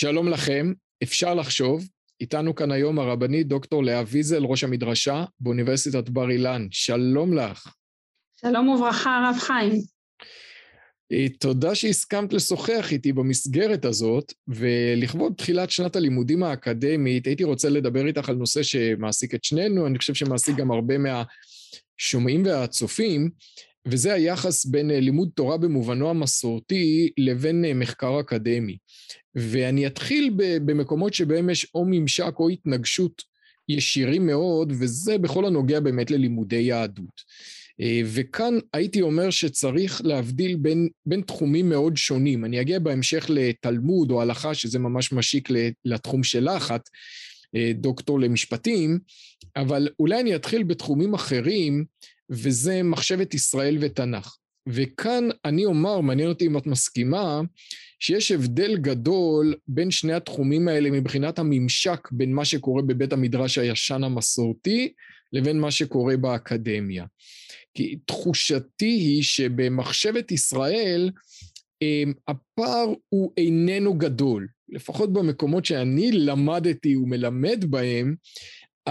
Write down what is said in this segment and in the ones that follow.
שלום לכם, אפשר לחשוב. איתנו כאן היום הרבנית דוקטור לאה ויזל, ראש המדרשה באוניברסיטת בר אילן. שלום לך. שלום וברכה, הרב חיים. אה, תודה שהסכמת לשוחח איתי במסגרת הזאת, ולכבוד תחילת שנת הלימודים האקדמית, הייתי רוצה לדבר איתך על נושא שמעסיק את שנינו, אני חושב שמעסיק גם הרבה מהשומעים והצופים, וזה היחס בין אה, לימוד תורה במובנו המסורתי לבין אה, מחקר אקדמי. ואני אתחיל במקומות שבהם יש או ממשק או התנגשות ישירים מאוד, וזה בכל הנוגע באמת ללימודי יהדות. אה, וכאן הייתי אומר שצריך להבדיל בין, בין תחומים מאוד שונים. אני אגיע בהמשך לתלמוד או הלכה, שזה ממש משיק לתחום שלך, את דוקטור למשפטים, אבל אולי אני אתחיל בתחומים אחרים וזה מחשבת ישראל ותנ"ך. וכאן אני אומר, מעניין אותי אם את מסכימה, שיש הבדל גדול בין שני התחומים האלה מבחינת הממשק בין מה שקורה בבית המדרש הישן המסורתי לבין מה שקורה באקדמיה. כי תחושתי היא שבמחשבת ישראל אמ, הפער הוא איננו גדול, לפחות במקומות שאני למדתי ומלמד בהם,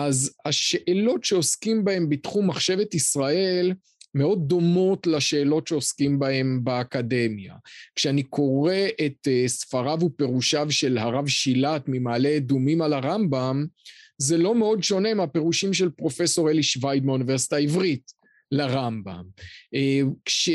אז השאלות שעוסקים בהן בתחום מחשבת ישראל מאוד דומות לשאלות שעוסקים בהן באקדמיה. כשאני קורא את אה, ספריו ופירושיו של הרב שילת ממעלה אדומים על הרמב"ם, זה לא מאוד שונה מהפירושים של פרופסור אלי שווייד מהאוניברסיטה העברית. לרמב"ם. אה, כש,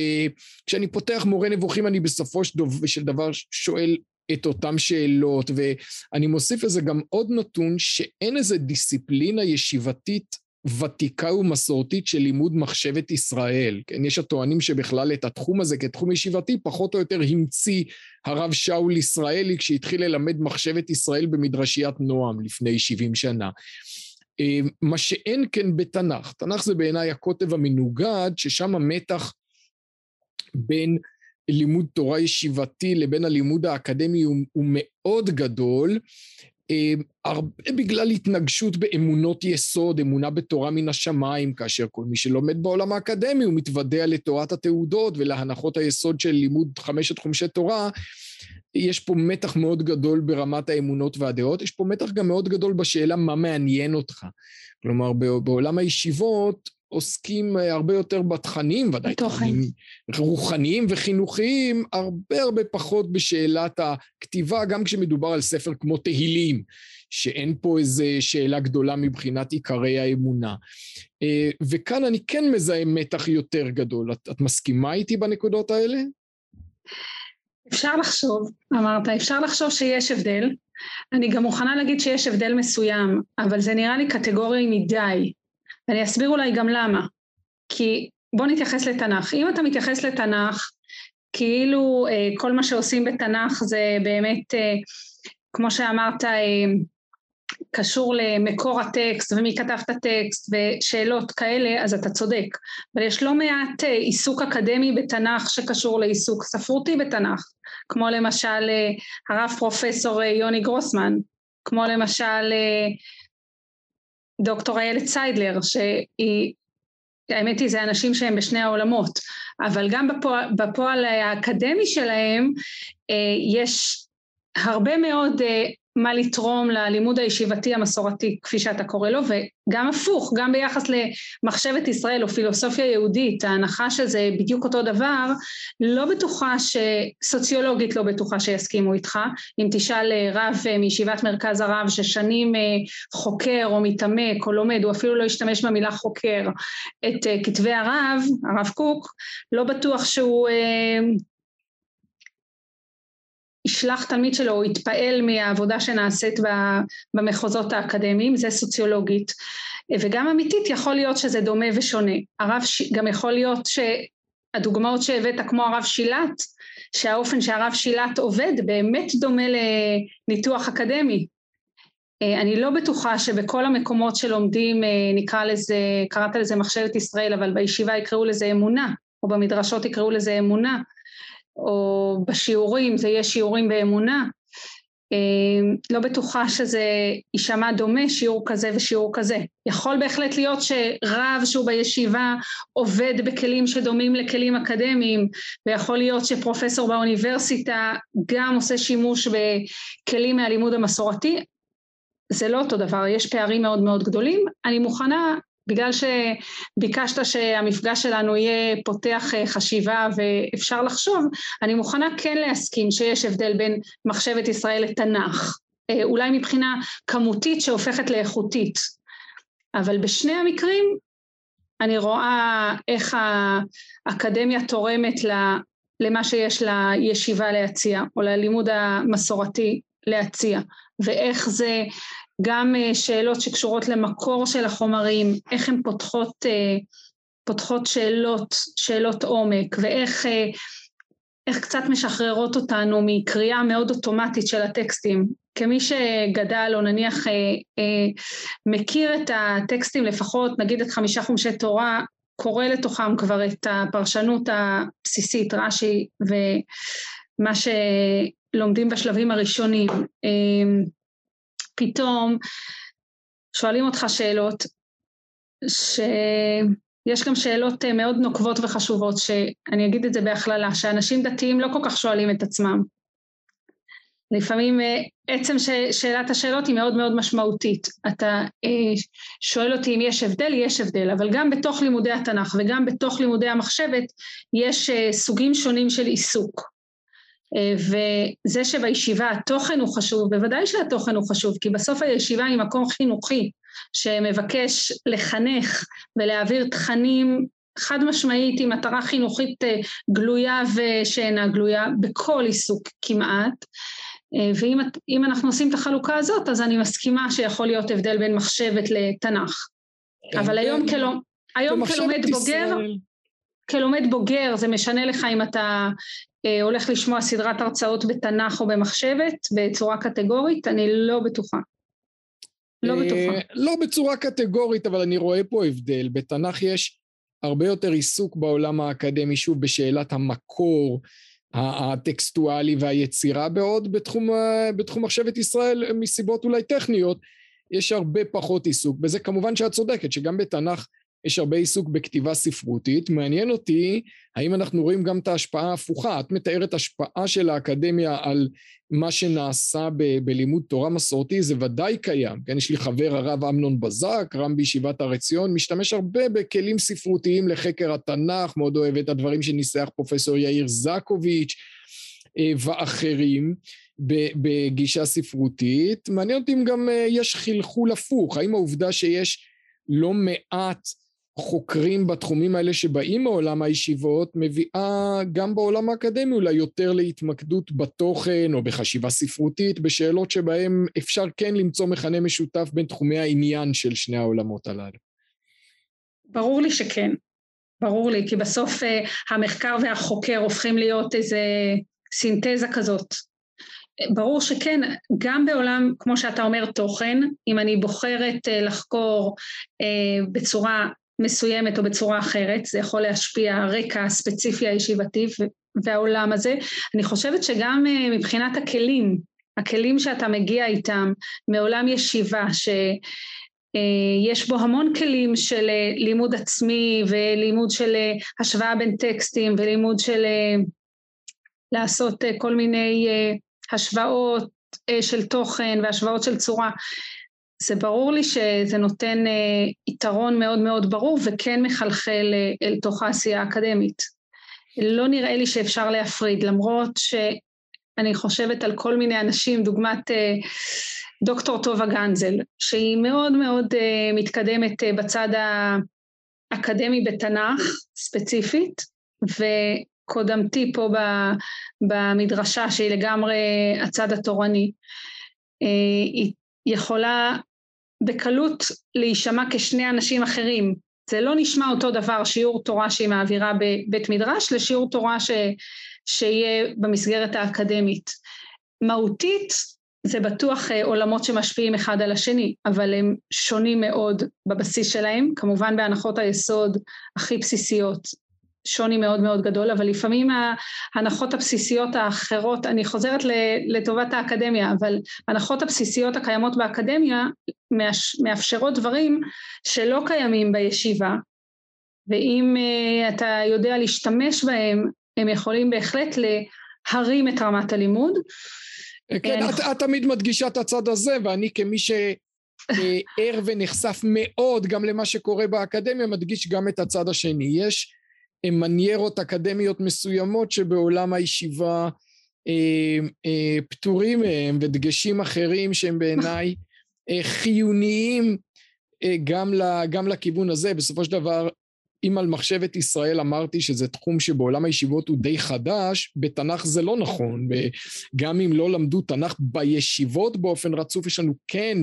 כשאני פותח מורה נבוכים אני בסופו של דבר שואל את אותן שאלות, ואני מוסיף לזה גם עוד נתון שאין איזה דיסציפלינה ישיבתית ותיקה ומסורתית של לימוד מחשבת ישראל. כן, יש הטוענים שבכלל את התחום הזה כתחום ישיבתי פחות או יותר המציא הרב שאול ישראלי כשהתחיל ללמד מחשבת ישראל במדרשיית נועם לפני 70 שנה. אה, מה שאין כן בתנ"ך, תנ"ך זה בעיניי הקוטב המנוגד, ששם המתח בין לימוד תורה ישיבתי לבין הלימוד האקדמי הוא, הוא מאוד גדול, אה, הרבה בגלל התנגשות באמונות יסוד, אמונה בתורה מן השמיים, כאשר כל מי שלומד בעולם האקדמי הוא מתוודע לתורת התעודות ולהנחות היסוד של לימוד חמשת חומשי תורה, יש פה מתח מאוד גדול ברמת האמונות והדעות, יש פה מתח גם מאוד גדול בשאלה מה מעניין אותך. כלומר, בעולם הישיבות עוסקים אה, הרבה יותר בתכנים, ודאי תכנים רוחניים וחינוכיים, הרבה הרבה פחות בשאלת הכתיבה, גם כשמדובר על ספר כמו תהילים, שאין פה איזו שאלה גדולה מבחינת עיקרי האמונה. אה, וכאן אני כן מזהה מתח יותר גדול. את, את מסכימה איתי בנקודות האלה? אפשר לחשוב, אמרת, אפשר לחשוב שיש הבדל. אני גם מוכנה להגיד שיש הבדל מסוים, אבל זה נראה לי קטגורי מדי. ואני אסביר אולי גם למה. כי בוא נתייחס לתנ"ך. אם אתה מתייחס לתנ"ך, כאילו אה, כל מה שעושים בתנ"ך זה באמת, אה, כמו שאמרת, אה, קשור למקור הטקסט ומי כתב את הטקסט ושאלות כאלה, אז אתה צודק. אבל יש לא מעט אה, עיסוק אקדמי בתנ"ך שקשור לעיסוק ספרותי בתנ"ך, כמו למשל אה, הרב פרופסור אה, יוני גרוסמן, כמו למשל דוקטור איילת סיידלר, שהיא, האמת היא זה אנשים שהם בשני העולמות, אבל גם בפועל, בפועל האקדמי שלהם אה, יש הרבה מאוד אה, מה לתרום ללימוד הישיבתי המסורתי, כפי שאתה קורא לו, וגם הפוך, גם ביחס למחשבת ישראל או פילוסופיה יהודית, ההנחה שזה בדיוק אותו דבר, לא בטוחה ש... סוציולוגית לא בטוחה שיסכימו איתך. אם תשאל אה, רב אה, מישיבת מרכז הרב ששנים אה, חוקר או מתעמק או לומד, הוא אפילו לא ישתמש במילה חוקר, את כתבי הרב, הרב קוק, לא בטוח שהוא ישלח תלמיד שלו או יתפעל מהעבודה שנעשית במחוזות האקדמיים, זה סוציולוגית. וגם אמיתית יכול להיות שזה דומה ושונה. הרב, גם יכול להיות שהדוגמאות שהבאת כמו הרב שילת, שהאופן שהרב שילת עובד באמת דומה לניתוח אקדמי. אני לא בטוחה שבכל המקומות שלומדים, נקרא לזה, קראת לזה מחשבת ישראל, אבל בישיבה יקראו לזה אמונה, או במדרשות יקראו לזה אמונה. או בשיעורים, זה יהיה שיעורים באמונה. אמ, לא בטוחה שזה יישמע דומה שיעור כזה ושיעור כזה. יכול בהחלט להיות שרב שהוא בישיבה עובד בכלים שדומים לכלים אקדמיים ויכול להיות שפרופסור באוניברסיטה גם עושה שימוש בכלים מהלימוד המסורתי. זה לא אותו דבר, יש פערים מאוד מאוד גדולים. אני מוכנה בגלל שביקשת שהמפגש שלנו יהיה פותח אה, חשיבה ואפשר לחשוב, אני מוכנה כן להסכים שיש הבדל בין מחשבת ישראל לתנ"ך, אה, אולי מבחינה כמותית שהופכת לאיכותית, אבל בשני המקרים אני רואה איך האקדמיה תורמת למה שיש לישיבה להציע, או ללימוד המסורתי להציע, ואיך זה גם אה, שאלות שקשורות למקור של החומרים, איך הן פותחות, אה, פותחות שאלות, שאלות עומק, ואיך אה, איך קצת משחררות אותנו מקריאה מאוד אוטומטית של הטקסטים. כמי שגדל או נניח מכיר את הטקסטים לפחות, נגיד את חמישה חומשי תורה, קורא לתוכם כבר את הפרשנות הבסיסית, רש"י, ומה שלומדים בשלבים הראשונים. פתאום שואלים אותך שאלות, שיש גם שאלות אה, מאוד נוקבות וחשובות, שאני אגיד את זה בהכללה, שאנשים דתיים לא כל כך שואלים את עצמם. לפעמים אה, עצם שאלת השאלות היא מאוד מאוד משמעותית. אתה אה, שואל אותי אם יש הבדל, יש הבדל, אבל גם בתוך לימודי התנ"ך וגם בתוך לימודי המחשבת יש סוגים שונים של עיסוק. וזה שבישיבה התוכן הוא חשוב, בוודאי שהתוכן הוא חשוב, כי בסוף הישיבה היא מקום חינוכי שמבקש לחנך ולהעביר תכנים חד משמעית עם מטרה חינוכית אה, גלויה ושאינה גלויה בכל עיסוק כמעט. אה, ואם אנחנו עושים את החלוקה הזאת, אז אני מסכימה שיכול להיות הבדל בין מחשבת לתנ"ך. כן, אבל היום, כלא, היום כלומד בוגר, כלומד בוגר זה משנה לך אם אתה הולך לשמוע סדרת הרצאות בתנ"ך או במחשבת בצורה קטגורית? אני לא בטוחה. לא אה, בטוחה. לא בצורה קטגורית, אבל אני רואה פה הבדל. בתנ"ך יש הרבה יותר עיסוק בעולם האקדמי, שוב, בשאלת המקור הטקסטואלי והיצירה, בעוד בתחום, בתחום מחשבת ישראל, מסיבות אולי טכניות, יש הרבה פחות עיסוק בזה. כמובן שאת צודקת, שגם בתנ"ך יש הרבה עיסוק בכתיבה ספרותית. מעניין אותי, האם אנחנו רואים גם את ההשפעה ההפוכה? את מתארת השפעה של האקדמיה על מה שנעשה ב- בלימוד תורה מסורתי, זה ודאי קיים. כן, יש לי חבר הרב אמנון בזק, רם בישיבת הר עציון, משתמש הרבה בכלים ספרותיים לחקר התנ"ך, מאוד אוהב את הדברים שניסח פרופסור יאיר זקוביץ' אה, ואחרים. בגישה ספרותית. מעניין אותי אם גם אה, יש חלחול הפוך, האם העובדה שיש לא מעט חוקרים בתחומים האלה שבאים מעולם הישיבות מביאה גם בעולם האקדמי אולי יותר להתמקדות בתוכן או בחשיבה ספרותית בשאלות שבהם אפשר כן למצוא מכנה משותף בין תחומי העניין של שני העולמות הללו. ברור לי שכן, ברור לי, כי בסוף uh, המחקר והחוקר הופכים להיות איזה סינתזה כזאת. ברור שכן, גם בעולם, כמו שאתה אומר, תוכן, אם אני בוחרת uh, לחקור uh, בצורה מסוימת או בצורה אחרת, זה יכול להשפיע הרקע הספציפי הישיבתי והעולם הזה. אני חושבת שגם אה, מבחינת הכלים, הכלים שאתה מגיע איתם מעולם ישיבה, שיש אה, בו המון כלים של אה, לימוד עצמי ולימוד של השוואה בין טקסטים ולימוד של לעשות כל מיני השוואות של תוכן והשוואות של צורה. זה ברור לי שזה נותן אה, יתרון מאוד מאוד ברור וכן מחלחל אה, אל תוך העשייה האקדמית. לא נראה לי שאפשר להפריד, למרות שאני חושבת על כל מיני אנשים, דוגמת אה, דוקטור טובה גנזל, שהיא מאוד מאוד מתקדמת בצד האקדמי בתנ"ך ספציפית, וקודמתי פה במדרשה שהיא לגמרי הצד התורני. היא יכולה בקלות להישמע כשני אנשים אחרים. זה לא נשמע אותו דבר שיעור תורה שהיא מעבירה בבית מדרש לשיעור תורה ש, שיהיה במסגרת האקדמית. מהותית זה בטוח אה, עולמות שמשפיעים אחד על השני, אבל הם שונים מאוד בבסיס שלהם, כמובן בהנחות היסוד הכי בסיסיות. שוני מאוד מאוד גדול, אבל לפעמים ההנחות הבסיסיות האחרות, אני חוזרת לטובת האקדמיה, אבל ההנחות הבסיסיות הקיימות באקדמיה מאפשרות דברים שלא קיימים בישיבה, ואם אה, אתה יודע להשתמש בהם, הם יכולים בהחלט להרים את רמת הלימוד. כן, את, את תמיד מדגישה את הצד הזה, ואני כמי שער ונחשף מאוד גם למה שקורה באקדמיה, מדגיש גם את הצד השני. יש מניירות אקדמיות מסוימות שבעולם הישיבה אה, אה, פטורים מהם, ודגשים אחרים שהם בעיניי אה, חיוניים גם, ל, גם לכיוון הזה. בסופו של דבר, אם על מחשבת ישראל אמרתי שזה תחום שבעולם הישיבות הוא די חדש, בתנ"ך זה לא נכון, וגם אם לא למדו תנ"ך בישיבות באופן רצוף, יש לנו כן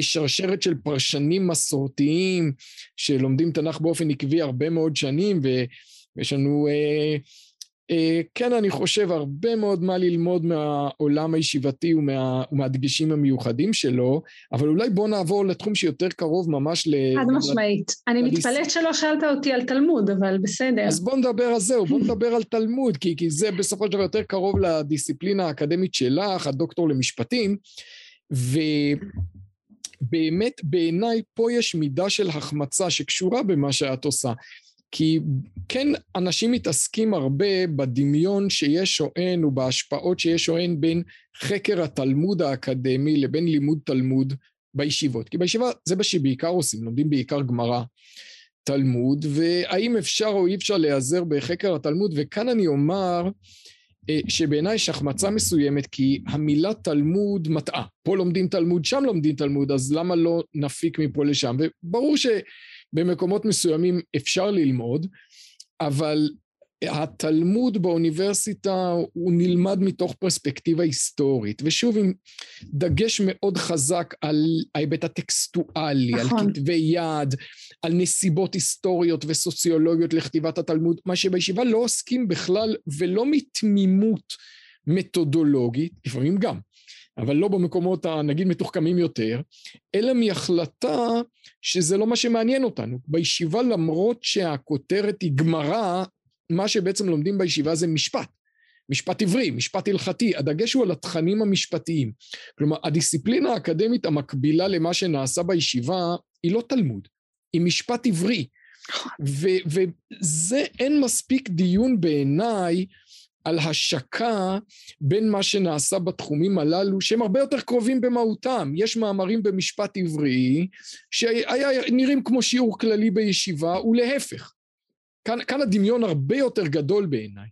שרשרת של פרשנים מסורתיים שלומדים תנ"ך באופן עקבי הרבה מאוד שנים, ויש לנו אה, אה, כן, אני חושב הרבה מאוד מה ללמוד מהעולם הישיבתי ומה, ומהדגשים המיוחדים שלו, אבל אולי בוא נעבור לתחום שיותר קרוב ממש ל... חד משמעית. אני מתפלאת שלא שאלת אותי על תלמוד, אבל בסדר. אז בוא נדבר על זהו, בוא נדבר על תלמוד, כי, כי זה בסופו של דבר יותר קרוב לדיסציפלינה האקדמית שלך, הדוקטור למשפטים, ובאמת בעיניי פה יש מידה של החמצה שקשורה במה שאת עושה. כי כן אנשים מתעסקים הרבה בדמיון שיש או אין ובהשפעות שיש או אין בין חקר התלמוד האקדמי לבין לימוד תלמוד בישיבות. כי בישיבה זה מה שבעיקר עושים, לומדים בעיקר גמרא, תלמוד, והאם אפשר או אי אפשר להיעזר בחקר התלמוד, וכאן אני אומר אה, שבעיניי יש החמצה מסוימת כי המילה תלמוד מטעה. פה לומדים תלמוד, שם לומדים תלמוד, אז למה לא נפיק מפה לשם? וברור ש... במקומות מסוימים אפשר ללמוד, אבל התלמוד באוניברסיטה הוא נלמד מתוך פרספקטיבה היסטורית, ושוב עם דגש מאוד חזק על ההיבט הטקסטואלי, נכון. על כתבי יד, על נסיבות היסטוריות וסוציולוגיות לכתיבת התלמוד, מה שבישיבה לא עוסקים בכלל ולא מתמימות מתודולוגית, לפעמים גם, אבל לא במקומות הנגיד מתוחכמים יותר, אלא מהחלטה שזה לא מה שמעניין אותנו. בישיבה למרות שהכותרת היא גמרא, מה שבעצם לומדים בישיבה זה משפט. משפט עברי, משפט הלכתי, הדגש הוא על התכנים המשפטיים. כלומר, הדיסציפלינה האקדמית המקבילה למה שנעשה בישיבה היא לא תלמוד, היא משפט עברי. וזה אין מספיק דיון בעיניי על השקה בין מה שנעשה בתחומים הללו, שהם הרבה יותר קרובים במהותם. יש מאמרים במשפט עברי שהיה נראים כמו שיעור כללי בישיבה, ולהפך. כאן, כאן הדמיון הרבה יותר גדול בעיניי.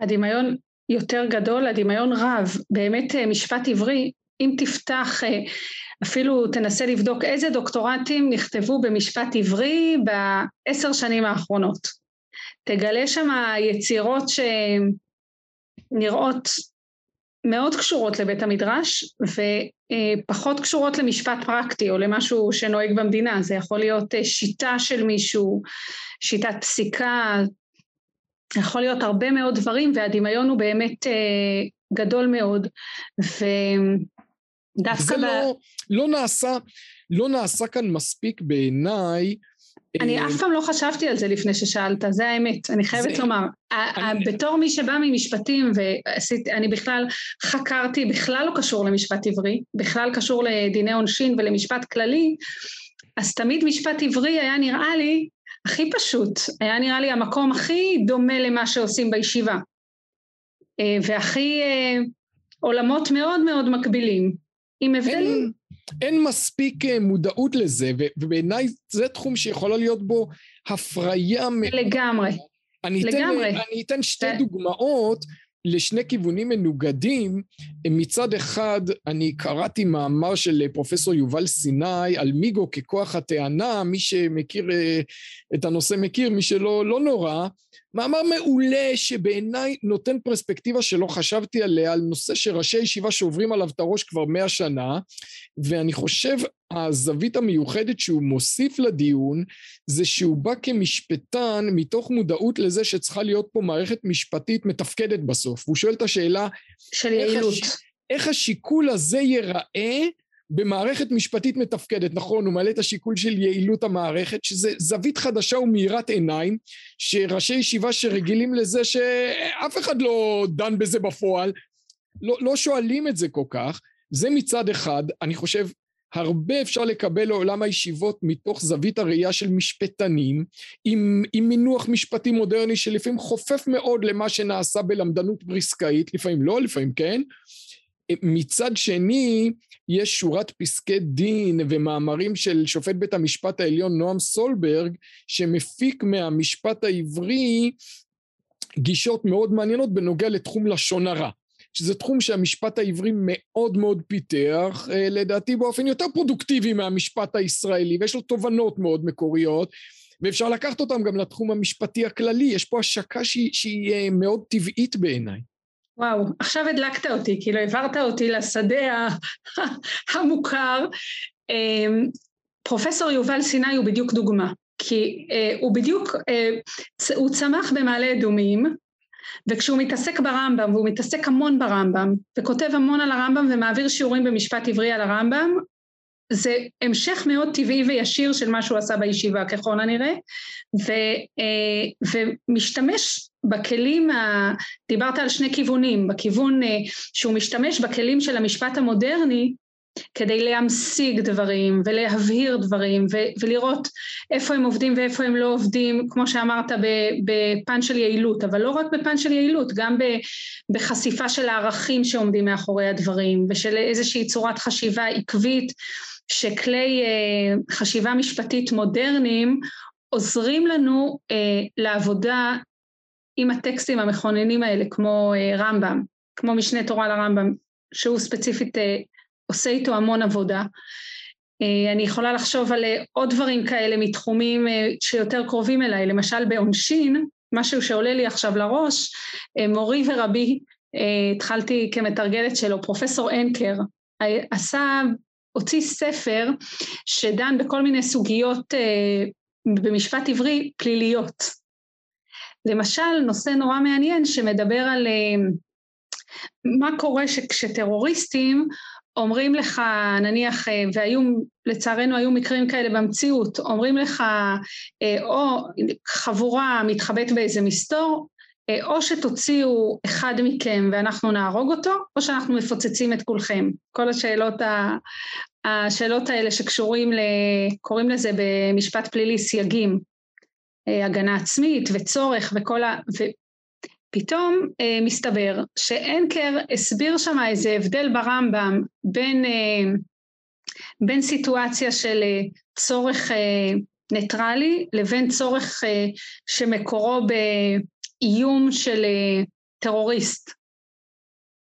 הדמיון יותר גדול, הדמיון רב. באמת אה, משפט עברי, אם תפתח, אה, אפילו תנסה לבדוק איזה דוקטורטים נכתבו במשפט עברי בעשר שנים האחרונות. תגלה שם יצירות שנראות מאוד קשורות לבית המדרש ופחות קשורות למשפט פרקטי או למשהו שנוהג במדינה, זה יכול להיות שיטה של מישהו, שיטת פסיקה, יכול להיות הרבה מאוד דברים והדמיון הוא באמת אה, גדול מאוד. ודווקא... זה ב... לא, לא נעשה, לא נעשה כאן מספיק בעיניי אני אף פעם לא חשבתי על זה לפני ששאלת, זה האמת, אני חייבת זה... לומר. אני... בתור מי שבא ממשפטים, ואני בכלל חקרתי, בכלל לא קשור למשפט עברי, בכלל קשור לדיני עונשין ולמשפט כללי, אז תמיד משפט עברי היה נראה לי הכי פשוט, היה נראה לי המקום הכי דומה למה שעושים בישיבה, אה, והכי אה, עולמות מאוד מאוד מקבילים, עם הבדלים. אין מספיק אה, מודעות לזה, ובעיניי זה תחום שיכולה להיות בו הפריה מאוד... לגמרי. אני אתן, לגמרי. אני אתן שתי דוגמאות לשני כיוונים מנוגדים. מצד אחד, אני קראתי מאמר של פרופסור יובל סיני על מיגו ככוח הטענה, מי שמכיר אה, את הנושא מכיר, מי שלא, לא נורא. מאמר מעולה שבעיניי נותן פרספקטיבה שלא חשבתי עליה, על נושא שראשי ישיבה שוברים עליו את הראש כבר מאה שנה, ואני חושב הזווית המיוחדת שהוא מוסיף לדיון זה שהוא בא כמשפטן מתוך מודעות לזה שצריכה להיות פה מערכת משפטית מתפקדת בסוף. והוא שואל את השאלה, של יעילות. הש... איך השיקול הזה ייראה במערכת משפטית מתפקדת, נכון, הוא מעלה את השיקול של יעילות המערכת, שזה זווית חדשה ומאירת עיניים, שראשי ישיבה שרגילים לזה שאף אחד לא דן בזה בפועל, לא, לא שואלים את זה כל כך, זה מצד אחד, אני חושב הרבה אפשר לקבל לעולם הישיבות מתוך זווית הראייה של משפטנים, עם, עם מינוח משפטי מודרני שלפעמים חופף מאוד למה שנעשה בלמדנות בריסקאית, לפעמים לא, לפעמים כן. מצד שני, יש שורת פסקי דין ומאמרים של שופט בית המשפט העליון נועם סולברג, שמפיק מהמשפט העברי גישות מאוד מעניינות בנוגע לתחום לשון הרע. שזה תחום שהמשפט העברי מאוד מאוד פיתח, אה, לדעתי באופן יותר פרודוקטיבי מהמשפט הישראלי, ויש לו תובנות מאוד מקוריות, ואפשר לקחת אותם גם לתחום המשפטי הכללי, יש פה השקה שהיא, שהיא אה, מאוד טבעית בעיניי. וואו, עכשיו הדלקת אותי, כאילו העברת אותי לשדה המוכר. אמ, פרופסור יובל סיני הוא בדיוק דוגמה, כי אה, הוא בדיוק, הוא צמח במעלה אדומים, וכשהוא מתעסק ברמב"ם, והוא מתעסק המון ברמב"ם, וכותב המון על הרמב"ם ומעביר שיעורים במשפט עברי על הרמב"ם, זה המשך מאוד טבעי וישיר של מה שהוא עשה בישיבה ככל הנראה, ו, אה, ומשתמש בכלים, ה... דיברת על שני כיוונים, בכיוון אה, שהוא משתמש בכלים של המשפט המודרני כדי להמשיג דברים ולהבהיר דברים ו- ולראות איפה הם עובדים ואיפה הם לא עובדים, כמו שאמרת, בפן של יעילות, אבל לא רק בפן של יעילות, גם בחשיפה של הערכים שעומדים מאחורי הדברים ושל איזושהי צורת חשיבה עקבית שכלי אה, חשיבה משפטית מודרניים עוזרים לנו אה, לעבודה עם הטקסטים המכוננים האלה, כמו אה, רמב"ם, כמו משנה תורה לרמב"ם, שהוא ספציפית עושה איתו המון עבודה. אה, אני יכולה לחשוב על אה, עוד דברים כאלה מתחומים אה, שיותר קרובים אליי, למשל בעונשין, משהו שעולה לי עכשיו לראש, מורי ורבי, התחלתי כמתרגלת שלו, פרופסור אנקר, עשה, הוציא ספר שדן בכל מיני סוגיות במשפט עברי פליליות. למשל, נושא נורא מעניין שמדבר על מה קורה כשטרוריסטים אומרים לך, נניח, אה, והיו, לצערנו היו מקרים כאלה במציאות, אומרים לך, אה, או חבורה מתחבאת באיזה מסתור, אה, או שתוציאו אחד מכם ואנחנו נהרוג אותו, או שאנחנו מפוצצים את כולכם. כל השאלות, ה, השאלות האלה שקשורים, ל, קוראים לזה במשפט פלילי סייגים, הגנה עצמית וצורך וכל ה... פתאום אה, מסתבר שאנקר הסביר שם איזה הבדל ברמב"ם בין, אה, בין סיטואציה של אה, צורך אה, ניטרלי לבין צורך אה, שמקורו באיום של אה, טרוריסט.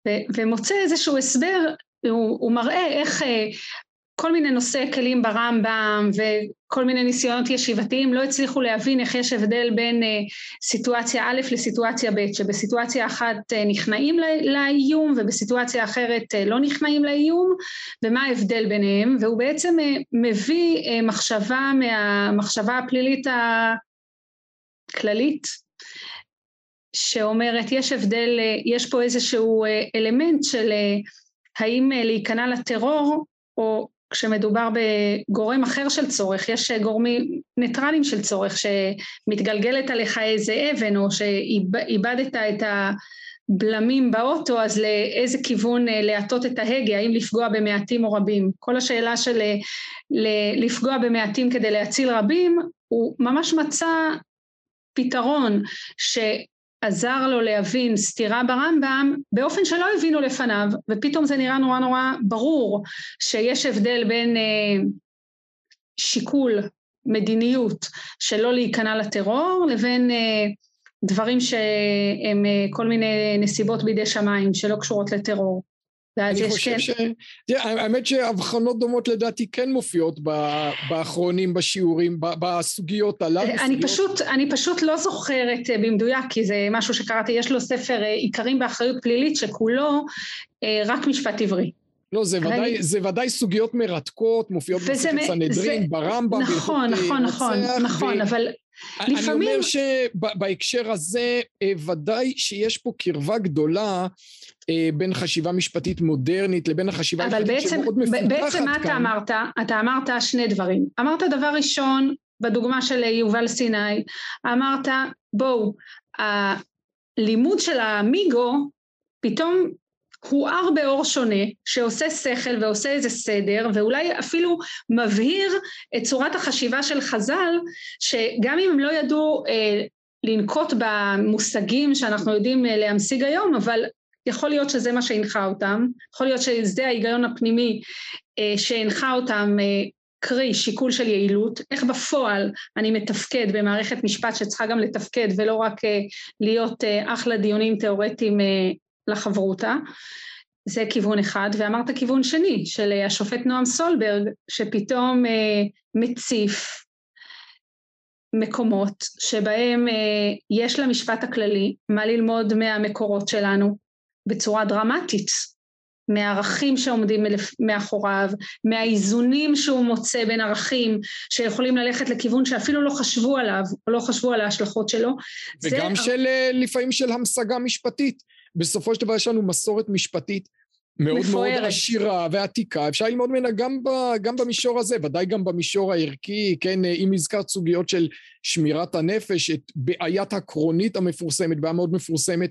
ו- ומוצא איזשהו הסבר, הוא, הוא מראה איך אה, כל מיני נושאי כלים ברמב"ם וכל מיני ניסיונות ישיבתיים לא הצליחו להבין איך יש הבדל בין uh, סיטואציה א' לסיטואציה ב', שבסיטואציה אחת uh, נכנעים לאיום ובסיטואציה אחרת uh, לא נכנעים לאיום, ומה ההבדל ביניהם, והוא בעצם מביא מחשבה מהמחשבה הפלילית הכללית, שאומרת יש הבדל, יש פה איזשהו אלמנט של האם להיכנע לטרור או כשמדובר בגורם אחר של צורך, יש גורמים ניטרליים של צורך שמתגלגלת עליך איזה אבן או שאיבדת את הבלמים באוטו אז לאיזה כיוון אה, להטות את ההגה, האם לפגוע במעטים או רבים. כל השאלה של אה, לפגוע במעטים כדי להציל רבים הוא ממש מצא פתרון ש... עזר לו להבין סתירה ברמב"ם באופן שלא הבינו לפניו, ופתאום זה נראה נורא נורא ברור שיש הבדל בין אה, שיקול מדיניות שלא להיכנע לטרור לבין אה, דברים שהם אה, כל מיני נסיבות בידי שמיים שלא קשורות לטרור. ואז יש כן... ש... תראה, האמת שהבחנות דומות לדעתי כן מופיעות באחרונים בשיעורים, בסוגיות הללו. אני פשוט, אני פשוט לא זוכרת אה, במדויק, כי זה משהו שקראתי, יש לו ספר אה, עיקרים באחריות פלילית שכולו אה, רק משפט עברי. לא, זה ודאי, אני... זה ודאי סוגיות מרתקות, מופיעות בספר סנהדרין, ברמב"ם, נכון, נכון, נכון, נכון, ו... אבל... לפעמים... אני אומר שבהקשר הזה אה, ודאי שיש פה קרבה גדולה אה, בין חשיבה משפטית מודרנית לבין החשיבה המשפטית שמאוד מפותחת כאן. אבל בעצם מה אתה אמרת? אתה אמרת שני דברים. אמרת דבר ראשון, בדוגמה של יובל סיני, אמרת בואו, הלימוד של המיגו פתאום הואר באור שונה, שעושה שכל ועושה איזה סדר, ואולי אפילו מבהיר את צורת החשיבה של חז"ל, שגם אם הם לא ידעו אה, לנקוט במושגים שאנחנו יודעים אה, להמשיג היום, אבל יכול להיות שזה מה שהנחה אותם, יכול להיות שזה ההיגיון הפנימי אה, שהנחה אותם אה, קרי שיקול של יעילות, איך בפועל אני מתפקד במערכת משפט שצריכה גם לתפקד ולא רק אה, להיות אה, אחלה דיונים תיאורטיים אה, לחברותה, זה כיוון אחד, ואמרת כיוון שני של השופט נועם סולברג שפתאום מציף מקומות שבהם יש למשפט הכללי מה ללמוד מהמקורות שלנו בצורה דרמטית מהערכים שעומדים מאחוריו, מהאיזונים שהוא מוצא בין ערכים שיכולים ללכת לכיוון שאפילו לא חשבו עליו, או לא חשבו על ההשלכות שלו. וגם זה... של, אה, לפעמים של המשגה משפטית. בסופו של דבר יש לנו מסורת משפטית מאוד מפוארת. מאוד עשירה ועתיקה, אפשר ללמוד ממנה גם, ב, גם במישור הזה, ודאי גם במישור הערכי, כן, אה, אם הזכרת סוגיות של שמירת הנפש, את בעיית הקרונית המפורסמת, בעיה מאוד מפורסמת.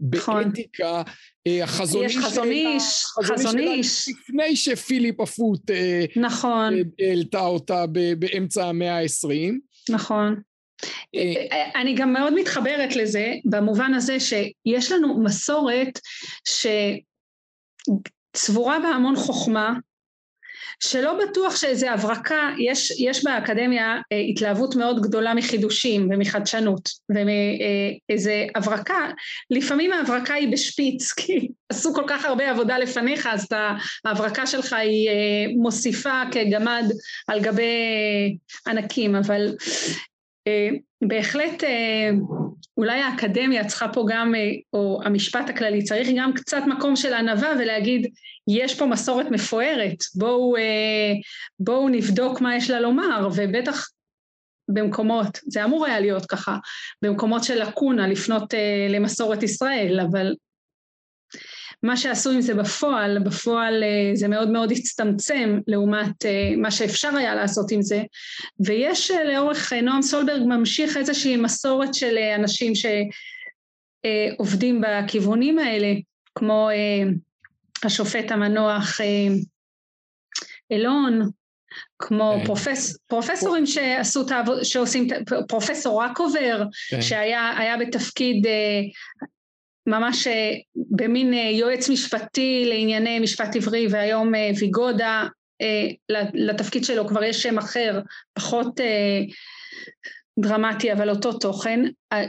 באתיקה, אה, החזון איש, חזון איש, חזון איש. לפני שפיליפ אפוט אה, נכון. אה, העלתה אותה באמצע המאה העשרים. נכון. אני גם מאוד מתחברת לזה במובן הזה שיש לנו מסורת שצבורה בה המון חוכמה שלא בטוח שאיזה הברקה, יש, יש באקדמיה אה, התלהבות מאוד גדולה מחידושים ומחדשנות ומאיזה הברקה, לפעמים ההברקה היא בשפיץ כי עשו כל כך הרבה עבודה לפניך אז ההברקה שלך היא אה, מוסיפה כגמד על גבי ענקים אבל אה, בהחלט אה, אולי האקדמיה צריכה פה גם, אה, או המשפט הכללי, צריך גם קצת מקום של ענווה ולהגיד יש פה מסורת מפוארת, בואו, בואו נבדוק מה יש לה לומר, ובטח במקומות, זה אמור היה להיות ככה, במקומות של לקונה לפנות למסורת ישראל, אבל מה שעשו עם זה בפועל, בפועל אה, זה מאוד מאוד הצטמצם לעומת אה, מה שאפשר היה לעשות עם זה, ויש אה, לאורך, נועם סולברג ממשיך איזושהי מסורת של אנשים שעובדים בכיוונים האלה, כמו השופט המנוח אלון, כמו כן. פרופס, פרופסורים שעשו את העבודה, שעושים, פרופסור רקובר, כן. שהיה בתפקיד ממש אה, במין אה, יועץ משפטי לענייני משפט עברי והיום אה, ויגודה לתפקיד שלו כבר יש שם אחר פחות דרמטי אבל אותו תוכן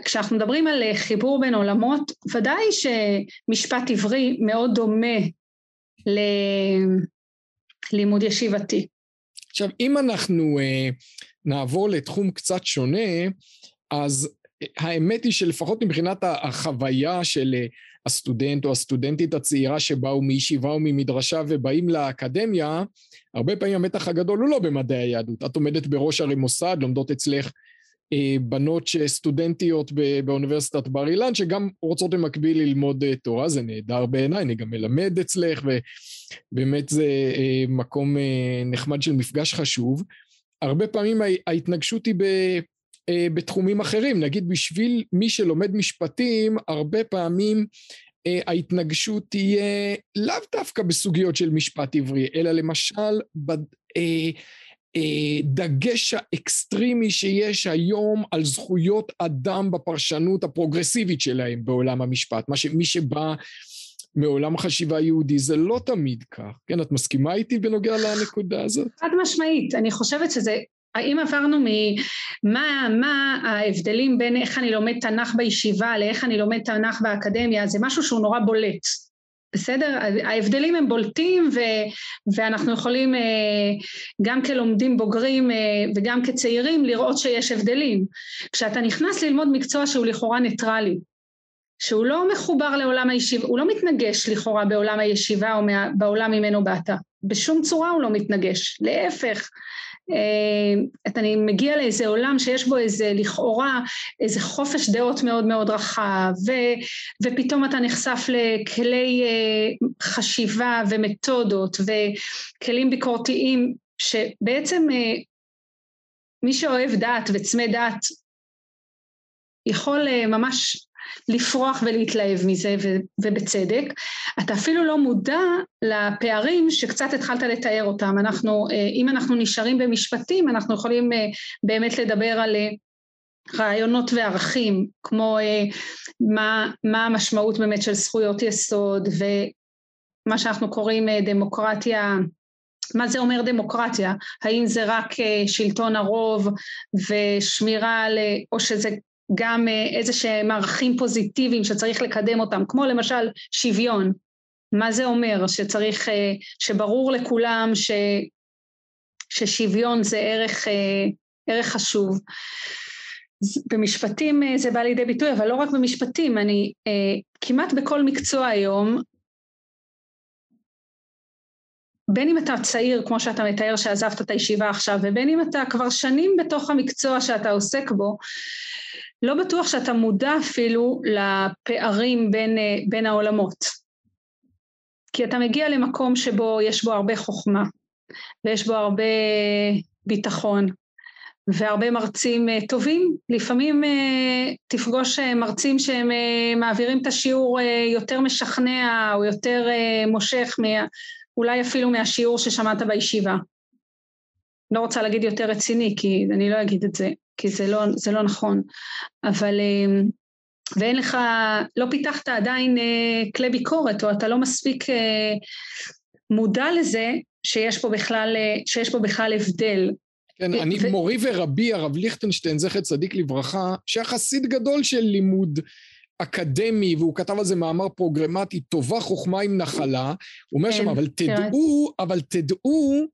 כשאנחנו מדברים על חיבור בין עולמות ודאי שמשפט עברי מאוד דומה ללימוד ישיבתי. עכשיו אם אנחנו נעבור לתחום קצת שונה אז האמת היא שלפחות מבחינת החוויה של אה, הסטודנט או הסטודנטית הצעירה שבאו מישיבה או ממדרשה ובאים לאקדמיה, הרבה פעמים המתח הגדול הוא לא במדעי היהדות. את עומדת בראש הרי מוסד, לומדות אצלך אה, בנות סטודנטיות באוניברסיטת בר אילן, שגם רוצות במקביל ללמוד אה, תורה, זה נהדר בעיניי, אני גם מלמד אצלך, ובאמת זה מקום נחמד של מפגש חשוב. הרבה פעמים ההתנגשות היא ב... בתחומים אחרים. נגיד בשביל מי שלומד משפטים, הרבה פעמים אה, ההתנגשות תהיה לאו דווקא בסוגיות של משפט עברי, אלא למשל בדגש אה, האקסטרימי שיש היום על זכויות אדם בפרשנות הפרוגרסיבית שלהם בעולם המשפט. מה שמי שבא מעולם החשיבה היהודי זה לא תמיד כך. כן, את מסכימה איתי בנוגע לנקודה הזאת? חד משמעית. אני חושבת שזה האם עברנו ממה מה ההבדלים בין איך אני לומד תנ"ך בישיבה לאיך אני לומד תנ"ך באקדמיה, זה משהו שהוא נורא בולט, בסדר? ההבדלים הם בולטים ו, ואנחנו יכולים אה, גם כלומדים בוגרים אה, וגם כצעירים לראות שיש הבדלים. כשאתה נכנס ללמוד מקצוע שהוא לכאורה ניטרלי, שהוא לא מחובר לעולם הישיבה, הוא לא מתנגש לכאורה בעולם הישיבה או בעולם ממנו באת, בשום צורה הוא לא מתנגש, להפך אתה מגיע לאיזה עולם שיש בו איזה לכאורה איזה חופש דעות מאוד מאוד רחב ו, ופתאום אתה נחשף לכלי חשיבה ומתודות וכלים ביקורתיים שבעצם מי שאוהב דת וצמא דת יכול ממש לפרוח ולהתלהב מזה ובצדק, אתה אפילו לא מודע לפערים שקצת התחלת לתאר אותם. אנחנו, אם אנחנו נשארים במשפטים, אנחנו יכולים באמת לדבר על רעיונות וערכים, כמו מה, מה המשמעות באמת של זכויות יסוד ומה שאנחנו קוראים דמוקרטיה מה זה אומר דמוקרטיה? האם זה רק שלטון הרוב ושמירה על, או שזה גם איזה שהם ערכים פוזיטיביים שצריך לקדם אותם, כמו למשל שוויון. מה זה אומר? שצריך, שברור לכולם ש, ששוויון זה ערך, ערך חשוב. במשפטים זה בא לידי ביטוי, אבל לא רק במשפטים, אני כמעט בכל מקצוע היום בין אם אתה צעיר כמו שאתה מתאר שעזבת את הישיבה עכשיו ובין אם אתה כבר שנים בתוך המקצוע שאתה עוסק בו לא בטוח שאתה מודע אפילו לפערים בין, בין העולמות. כי אתה מגיע למקום שבו יש בו הרבה חוכמה ויש בו הרבה ביטחון והרבה מרצים טובים, לפעמים תפגוש מרצים שהם מעבירים את השיעור יותר משכנע או יותר מושך אולי אפילו מהשיעור ששמעת בישיבה. לא רוצה להגיד יותר רציני, כי אני לא אגיד את זה, כי זה לא, זה לא נכון, אבל אמ, ואין לך, לא פיתחת עדיין אה, כלי ביקורת, או אתה לא מספיק אה, מודע לזה שיש פה בכלל, אה, שיש פה בכלל הבדל. כן, אני ו... מורי ורבי, הרב ליכטנשטיין, זכר צדיק לברכה, שהיה חסיד גדול של לימוד אקדמי, והוא כתב על זה מאמר פרוגרמטי, טובה חוכמה עם נחלה, הוא אומר שם, כן, אבל תדעו, אבל תדעו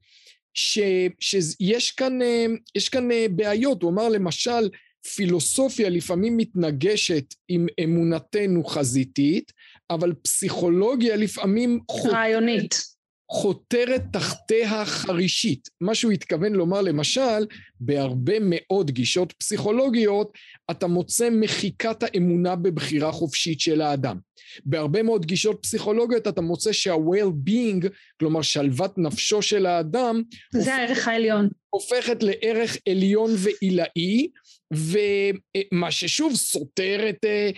ש, שיש כאן, אה, כאן אה, בעיות, הוא אמר למשל, פילוסופיה לפעמים מתנגשת עם אמונתנו חזיתית, אבל פסיכולוגיה לפעמים... רעיונית. חותרת תחתיה חרישית. מה שהוא התכוון לומר למשל, בהרבה מאוד גישות פסיכולוגיות אתה מוצא מחיקת האמונה בבחירה חופשית של האדם. בהרבה מאוד גישות פסיכולוגיות אתה מוצא שה-well-being, כלומר שלוות נפשו של האדם, זה הופכת, הערך העליון. הופכת לערך עליון ועילאי, ומה ששוב סותר את... אה,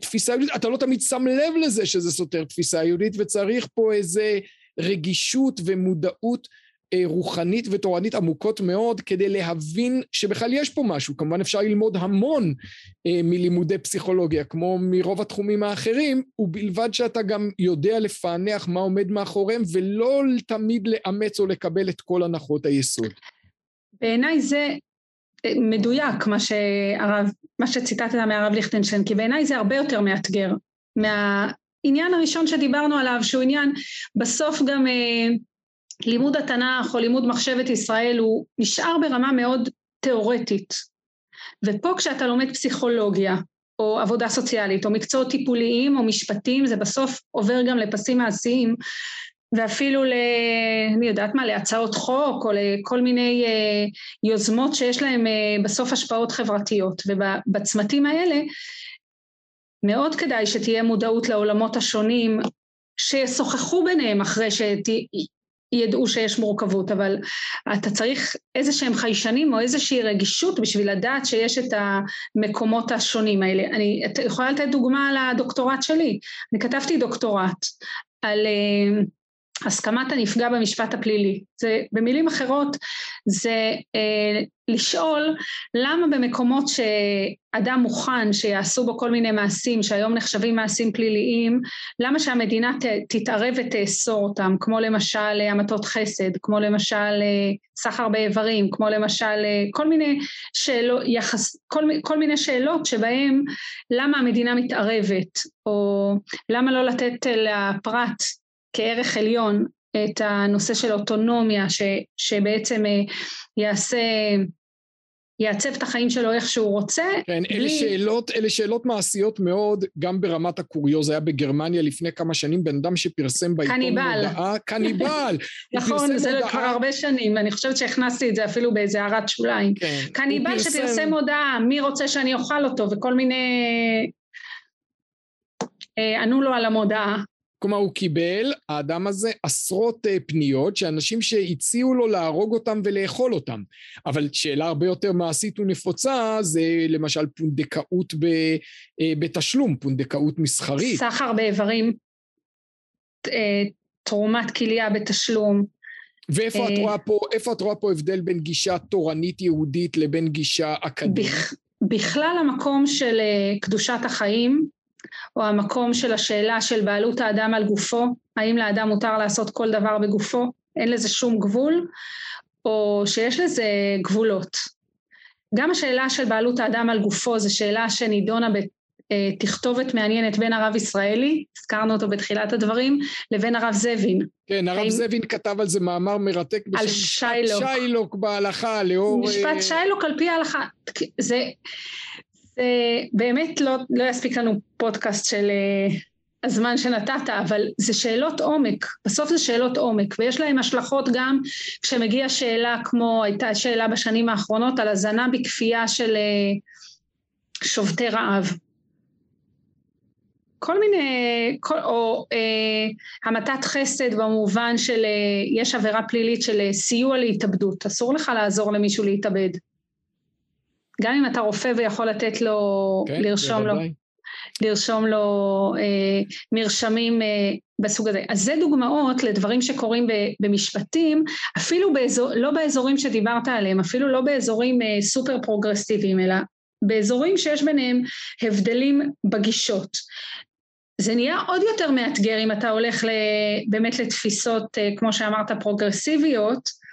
תפיסה יהודית, אתה לא תמיד שם לב לזה שזה סותר תפיסה יהודית וצריך פה איזה רגישות ומודעות אה, רוחנית ותורנית עמוקות מאוד כדי להבין שבכלל יש פה משהו. כמובן אפשר ללמוד המון אה, מלימודי פסיכולוגיה כמו מרוב התחומים האחרים, ובלבד שאתה גם יודע לפענח מה עומד מאחוריהם ולא תמיד לאמץ או לקבל את כל הנחות היסוד. בעיניי זה מדויק מה, שהרב, מה שציטטת מהרב ליכטנשטיין, כי בעיניי זה הרבה יותר מאתגר. מהעניין הראשון שדיברנו עליו, שהוא עניין, בסוף גם אה, לימוד התנ"ך או לימוד מחשבת ישראל הוא נשאר ברמה מאוד תיאורטית. ופה כשאתה לומד פסיכולוגיה, או עבודה סוציאלית, או מקצועות טיפוליים או משפטים, זה בסוף עובר גם לפסים מעשיים, ואפילו ל... אני יודעת מה, להצעות חוק או לכל מיני אה, יוזמות שיש להם אה, בסוף השפעות חברתיות. ובצמתים האלה מאוד כדאי שתהיה מודעות לעולמות השונים, שישוחחו ביניהם אחרי שידעו שיש מורכבות, אבל אתה צריך איזה שהם חיישנים או איזושהי רגישות בשביל לדעת שיש את המקומות השונים האלה. אני יכולה לתת דוגמה על הדוקטורט שלי. אני כתבתי דוקטורט על... אה, הסכמת הנפגע במשפט הפלילי. זה, במילים אחרות, זה אה, לשאול למה במקומות שאדם מוכן שיעשו בו כל מיני מעשים שהיום נחשבים מעשים פליליים, למה שהמדינה ת, תתערב ותאסור אותם, כמו למשל המתות חסד, כמו למשל אה, סחר באיברים, כמו למשל אה, כל מיני שאלות, יחס, כל, כל מיני שאלות שבהם למה המדינה מתערבת, או למה לא לתת לפרט כערך עליון את הנושא של אוטונומיה ש, שבעצם אה, יעשה יעצב את החיים שלו איך שהוא רוצה. כן, בלי... אלה, שאלות, אלה שאלות מעשיות מאוד, גם ברמת הקוריוז. היה בגרמניה לפני כמה שנים בן אדם שפרסם בעיתון קניבל. מודעה, קניבל. נכון, זה הודעה... כבר הרבה שנים, אני חושבת שהכנסתי את זה אפילו באיזה הערת שוליים. כן. קניבל פרסם... שפרסם הודעה, מי רוצה שאני אוכל אותו, וכל מיני... אה, ענו לו על המודעה. כלומר הוא קיבל, האדם הזה, עשרות אה, פניות שאנשים שהציעו לו להרוג אותם ולאכול אותם. אבל שאלה הרבה יותר מעשית ונפוצה זה למשל פונדקאות ב, אה, בתשלום, פונדקאות מסחרית. סחר באיברים, אה, תרומת כליה בתשלום. ואיפה את רואה פה, איפה את רואה פה הבדל בין גישה תורנית יהודית לבין גישה אקדמית? בכלל המקום של קדושת החיים או המקום של השאלה של בעלות האדם על גופו, האם לאדם מותר לעשות כל דבר בגופו, אין לזה שום גבול, או שיש לזה גבולות. גם השאלה של בעלות האדם על גופו זו שאלה שנידונה בתכתובת מעניינת בין הרב ישראלי, הזכרנו אותו בתחילת הדברים, לבין הרב זבין. כן, הרב האם... זבין כתב על זה מאמר מרתק בשם על שיילוק. שיילוק בהלכה, לאור... משפט אה, שיילוק על פי ההלכה. זה... זה באמת לא, לא יספיק לנו פודקאסט של uh, הזמן שנתת, אבל זה שאלות עומק, בסוף זה שאלות עומק, ויש להם השלכות גם כשמגיעה שאלה כמו הייתה שאלה בשנים האחרונות על הזנה בכפייה של uh, שובתי רעב. כל מיני, כל, או אה, המתת חסד במובן של אה, יש עבירה פלילית של אה, סיוע להתאבדות, אסור לך לעזור למישהו להתאבד. גם אם אתה רופא ויכול לתת לו, כן, לרשום בוודאי. לו, לרשום לו אה, מרשמים אה, בסוג הזה. אז זה דוגמאות לדברים שקורים ב, במשפטים, אפילו באזור, לא באזורים שדיברת עליהם, אפילו לא באזורים אה, סופר פרוגרסיביים, אלא באזורים שיש ביניהם הבדלים בגישות. זה נהיה עוד יותר מאתגר אם אתה הולך באמת לתפיסות, אה, כמו שאמרת, פרוגרסיביות,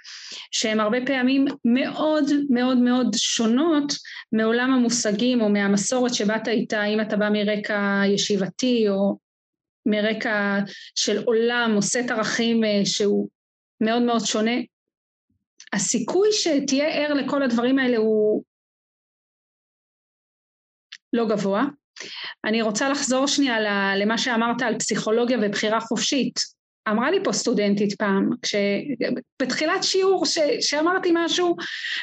שהן הרבה פעמים מאוד מאוד מאוד שונות מעולם המושגים או מהמסורת שבאת איתה, אם אתה בא מרקע ישיבתי או מרקע של עולם או סט ערכים אה, שהוא מאוד מאוד שונה. הסיכוי שתהיה ער לכל הדברים האלה הוא לא גבוה. אני רוצה לחזור שנייה למה שאמרת על פסיכולוגיה ובחירה חופשית. אמרה לי פה סטודנטית פעם, כש... בתחילת שיעור ש... שאמרתי משהו,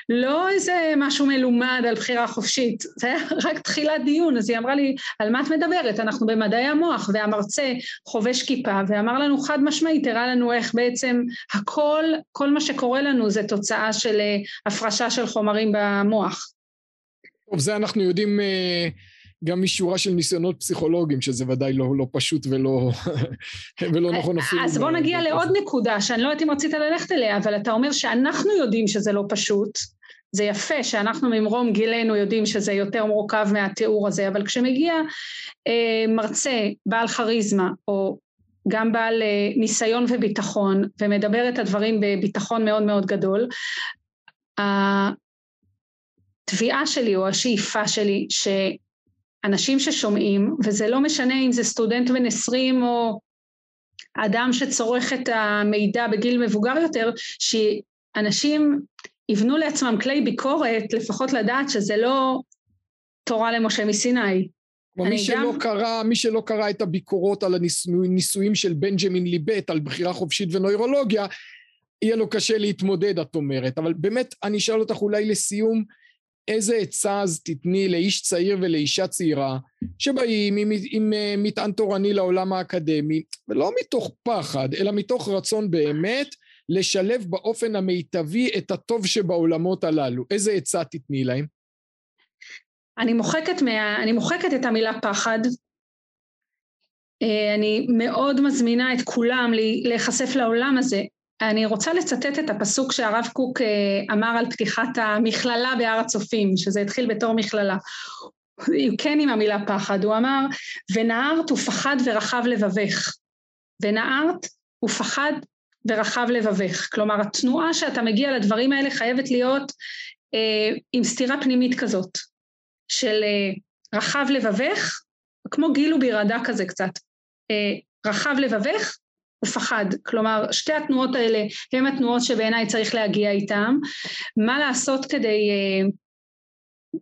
לא איזה משהו מלומד על בחירה חופשית, זה היה רק תחילת דיון, אז היא אמרה לי, על מה את מדברת? אנחנו במדעי המוח, והמרצה חובש כיפה, ואמר לנו חד משמעית, הראה לנו איך בעצם הכל, כל מה שקורה לנו זה תוצאה של אה, הפרשה של חומרים במוח. טוב, זה אנחנו יודעים... uh... גם משורה של ניסיונות פסיכולוגיים, שזה ודאי לא, לא פשוט ולא, ולא נכון אפילו. אז בוא נגיע לעוד נקודה, שאני לא יודעת אם רצית ללכת אליה, אבל אתה אומר שאנחנו יודעים שזה לא פשוט. זה יפה שאנחנו ממרום גילנו יודעים שזה יותר מורכב מהתיאור הזה, אבל כשמגיע אה, מרצה בעל כריזמה, או גם בעל אה, ניסיון וביטחון, ומדבר את הדברים בביטחון מאוד מאוד גדול, התביעה שלי או השאיפה שלי, ש... אנשים ששומעים, וזה לא משנה אם זה סטודנט בן עשרים או אדם שצורך את המידע בגיל מבוגר יותר, שאנשים יבנו לעצמם כלי ביקורת, לפחות לדעת שזה לא תורה למשה מסיני. מי שלא, גם... קרא, מי שלא קרא את הביקורות על הניסויים של בנג'מין ליבט על בחירה חופשית ונוירולוגיה, יהיה לו קשה להתמודד, את אומרת. אבל באמת, אני אשאל אותך אולי לסיום, איזה עצה אז תתני לאיש צעיר ולאישה צעירה שבאים עם, עם אה, מטען תורני לעולם האקדמי, ולא מתוך פחד, אלא מתוך רצון באמת לשלב באופן המיטבי את הטוב שבעולמות הללו. איזה עצה תתני להם? אני מוחקת, מה, אני מוחקת את המילה פחד. אה, אני מאוד מזמינה את כולם להיחשף לעולם הזה. אני רוצה לצטט את הפסוק שהרב קוק אה, אמר על פתיחת המכללה בהר הצופים, שזה התחיל בתור מכללה. כן עם המילה פחד, הוא אמר, ונערת ופחד ורחב לבבך. ונערת ופחד ורחב לבבך. כלומר, התנועה שאתה מגיע לדברים האלה חייבת להיות אה, עם סתירה פנימית כזאת, של אה, רחב לבבך, כמו גיל ובירדה כזה קצת. אה, רחב לבבך ופחד. כלומר, שתי התנועות האלה הן התנועות שבעיניי צריך להגיע איתן. מה לעשות כדי uh,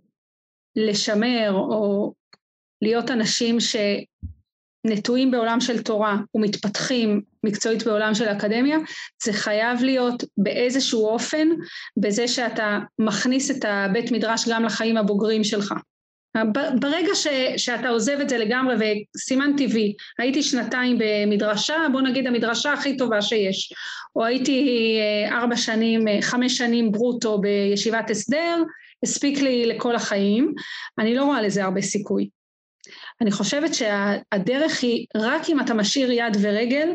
לשמר או להיות אנשים שנטועים בעולם של תורה ומתפתחים מקצועית בעולם של אקדמיה, זה חייב להיות באיזשהו אופן בזה שאתה מכניס את הבית מדרש גם לחיים הבוגרים שלך. ברגע ש, שאתה עוזב את זה לגמרי וסימן טבעי, הייתי שנתיים במדרשה, בוא נגיד המדרשה הכי טובה שיש, או הייתי אה, ארבע שנים, אה, חמש שנים ברוטו בישיבת הסדר, הספיק לי לכל החיים, אני לא רואה לזה הרבה סיכוי. אני חושבת שהדרך היא רק אם אתה משאיר יד ורגל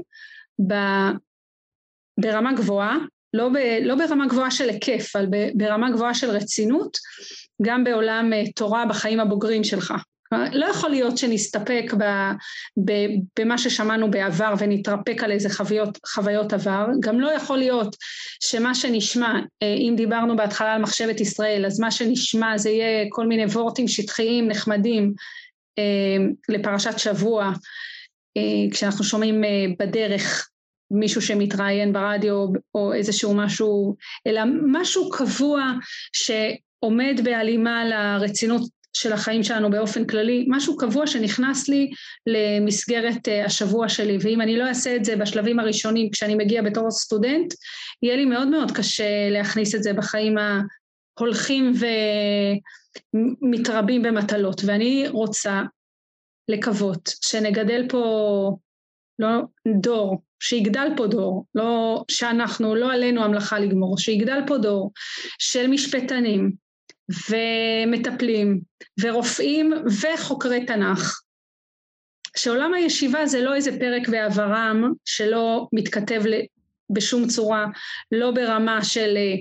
ברמה גבוהה, לא, ב, לא ברמה גבוהה של היקף, אבל ברמה גבוהה של רצינות, גם בעולם אה, תורה בחיים הבוגרים שלך. לא יכול להיות שנסתפק ב, ב, במה ששמענו בעבר ונתרפק על איזה חוויות, חוויות עבר, גם לא יכול להיות שמה שנשמע, אה, אם דיברנו בהתחלה על מחשבת ישראל, אז מה שנשמע זה יהיה כל מיני וורטים שטחיים נחמדים אה, לפרשת שבוע, כשאנחנו שומעים בדרך מישהו שמתראיין ברדיו או איזשהו משהו, אלא משהו קבוע שעומד בהלימה לרצינות של החיים שלנו באופן כללי, משהו קבוע שנכנס לי למסגרת אה, השבוע שלי, ואם אני לא אעשה את זה בשלבים הראשונים כשאני מגיע בתור סטודנט, יהיה לי מאוד מאוד קשה להכניס את זה בחיים ההולכים ומתרבים במטלות, ואני רוצה לקוות שנגדל פה לא דור שיגדל פה דור, לא שאנחנו, לא עלינו המלאכה לגמור, שיגדל פה דור של משפטנים ומטפלים ורופאים וחוקרי תנ"ך, שעולם הישיבה זה לא איזה פרק בעברם שלא מתכתב בשום צורה, לא ברמה של אה,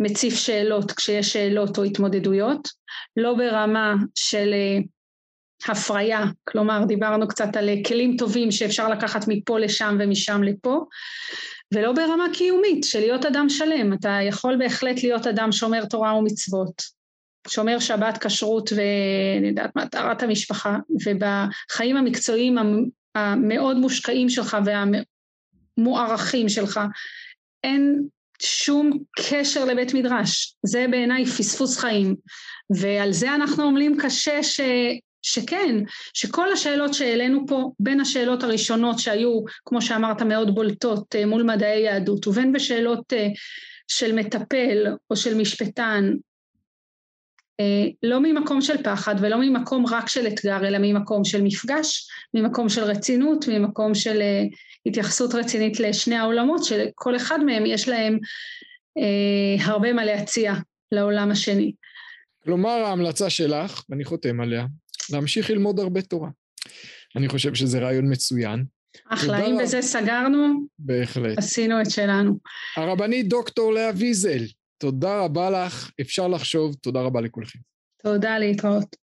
מציף שאלות כשיש שאלות או התמודדויות, לא ברמה של אה, הפריה, כלומר דיברנו קצת על כלים טובים שאפשר לקחת מפה לשם ומשם לפה, ולא ברמה קיומית של להיות אדם שלם, אתה יכול בהחלט להיות אדם שומר תורה ומצוות, שומר שבת כשרות ואני יודעת מה, טהרת המשפחה, ובחיים המקצועיים המאוד מושקעים שלך והמוערכים שלך, אין שום קשר לבית מדרש, זה בעיניי פספוס חיים, ועל זה אנחנו עמלים קשה ש... שכן, שכל השאלות שהעלינו פה, בין השאלות הראשונות שהיו, כמו שאמרת, מאוד בולטות אה, מול מדעי יהדות, ובין בשאלות אה, של מטפל או של משפטן, אה, לא ממקום של פחד ולא ממקום רק של אתגר, אלא ממקום של מפגש, ממקום של רצינות, ממקום של התייחסות רצינית לשני העולמות, שלכל אחד מהם יש להם הרבה מה להציע לעולם השני. כלומר ההמלצה שלך, ואני חותם עליה, להמשיך ללמוד הרבה תורה. אני חושב שזה רעיון מצוין. אחלה, אם בזה סגרנו, בהחלט. עשינו את שלנו. הרבנית דוקטור לאה ויזל, תודה רבה לך, אפשר לחשוב, תודה רבה לכולכם. תודה, להתראות.